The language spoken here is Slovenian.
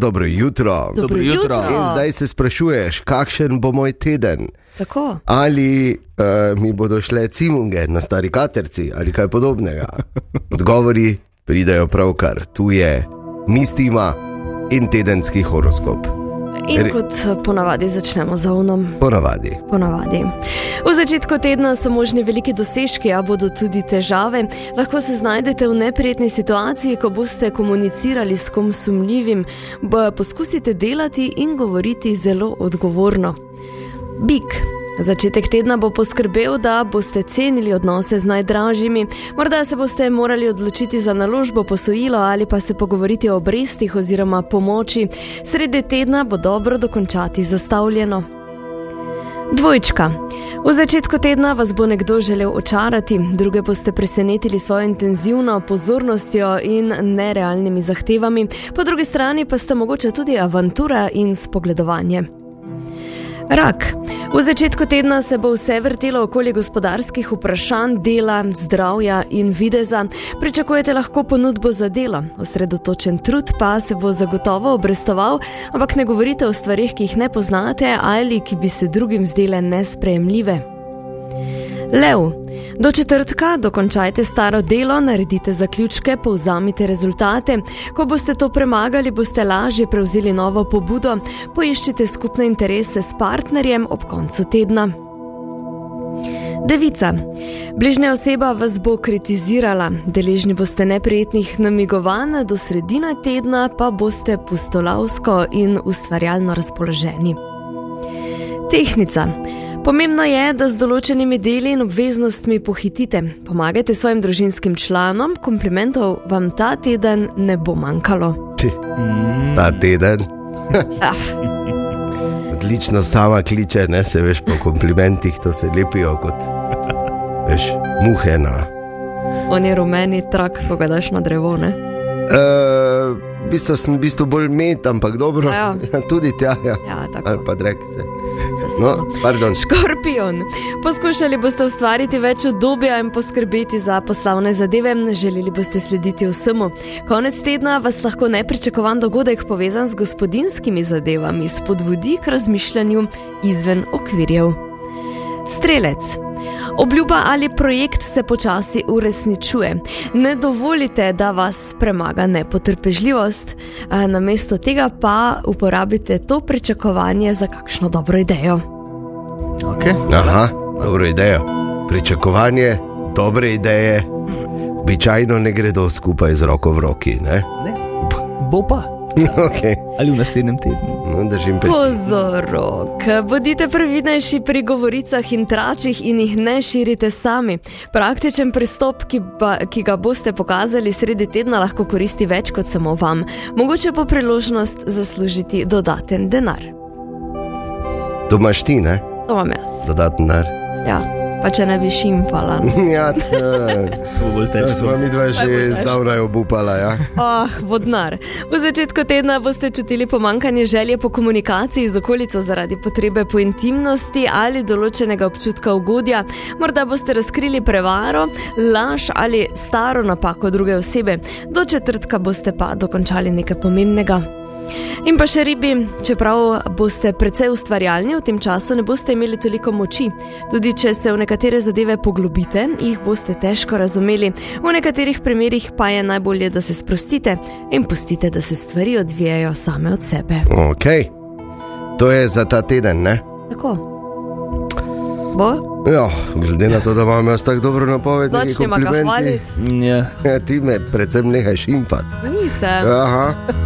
Dobro jutro. Dobro jutro. In zdaj se sprašuješ, kakšen bo moj teden? Tako. Ali uh, mi bodo šle cimunge na stari katerci ali kaj podobnega? Odgovori pridejo pravkar, tu je mistima in tedenski horoskop. In Re- kot ponavadi začnemo z ovnom. Ponavadi. Ponavadi. V začetku tedna so možni veliki dosežki, a bodo tudi težave. Lahko se znajdete v neprijetni situaciji, ko boste komunicirali s kom sumljivim. Poskusite delati in govoriti zelo odgovorno. Bik. Začetek tedna bo poskrbel, da boste cenili odnose z najdražjimi. Morda se boste morali odločiti za naložbo, posojilo ali pa se pogovoriti o obrestih oziroma pomoči. Sredi tedna bo dobro dokončati zastavljeno. Dvojčka. V začetku tedna vas bo nekdo želel očarati, druge boste presenetili svojo intenzivno pozornostjo in nerealnimi zahtevami, po drugi strani pa sta mogoče tudi avantura in spogledovanje. Rak. V začetku tedna se bo vse vrtelo okoli gospodarskih vprašanj, dela, zdravja in videza. Pričakujete lahko ponudbo za delo, osredotočen trud pa se bo zagotovo obrestoval, ampak ne govorite o stvarih, ki jih ne poznate ali ki bi se drugim zdele nesprejemljive. Lev. Do četrtka dokončajte staro delo, naredite zaključke, povzamite rezultate. Ko boste to premagali, boste lažje prevzeli novo pobudo, poiščite skupne interese s partnerjem ob koncu tedna. Devica. Bližnja oseba vas bo kritizirala, deležni boste neprijetnih namigovanj, do sredine tedna pa boste pustolavsko in ustvarjalno razpoloženi. Tehnica. Pomembno je, da z določenimi deli in obveznostmi pohitite. Pomagajte svojim družinskim članom, komplimentov vam ta teden ne bo manjkalo. Ti, ta teden. Ah, Odlično sama kliče, ne se veš po komplimentih, to se lepijo kot veš, muhe na. on je rumeni trak, ko ga daš na drevo. Ne? Uh, v bistvu sem v bistvu bolj met, ampak dobro. Ja, tudi tja, ja. Ja, tako. ali pa drekce. No, pardon. Škorpion. Poskušali boste ustvariti več obdobja in poskrbeti za poslovne zadeve, želeli boste slediti vsemu. Konec tedna vas lahko nepričakovan dogodek povezan z gospodinskimi zadevami spodbudi k razmišljanju izven okvirjev. Strelec. Obljuba ali projekt se počasi uresničuje. Ne dovolite, da vas premaga nepotrpežljivost, namesto tega pa uporabite to pričakovanje za kakšno dobro idejo. Okay. Aha, dobro idejo. Pričakovanje, dobre ideje, običajno ne gredo skupaj z roko v roki. Ne? Ne, bo pa. Okay. Ali v naslednjem tednu. No, držim pesti. Pozorok, bodite previdnejši pri govoricah in tračih in jih ne širite sami. Praktičen pristop, ki, ba, ki ga boste pokazali sredi tedna, lahko koristi več kot samo vam. Mogoče pa priložnost zaslužiti dodaten denar. To imaš ti, ne? To vam jaz. Dodaten denar. Ja, pa če ne bi šimfala. Ja, t- To bo bolj ja, težko. smo mi dva že zdavnaj obupala. Ja? Oh, vodnar. V začetku tedna boste čutili pomankanje želje po komunikaciji z okolico zaradi potrebe po intimnosti ali določenega občutka ugodja. Morda boste razkrili prevaro, laž ali staro napako druge osebe. Do četrtka boste pa dokončali nekaj pomembnega. In pa še ribi, čeprav boste precej ustvarjalni, v tem času ne boste imeli toliko moči. Tudi če se v nekatere zadeve poglobite, jih boste težko razumeli. V nekaterih primerjih pa je najbolje, da se sprostite in pustite, da se stvari odvijajo same od sebe. Ok, to je za ta teden, ne? Tako. Bo? Ja, glede na to, da imam jaz tako dobro napoved, Začnimo ga komplimenti. hvaliti. Ja. Ja, ti me predvsem nehaj šimfati. Nisem. Aha.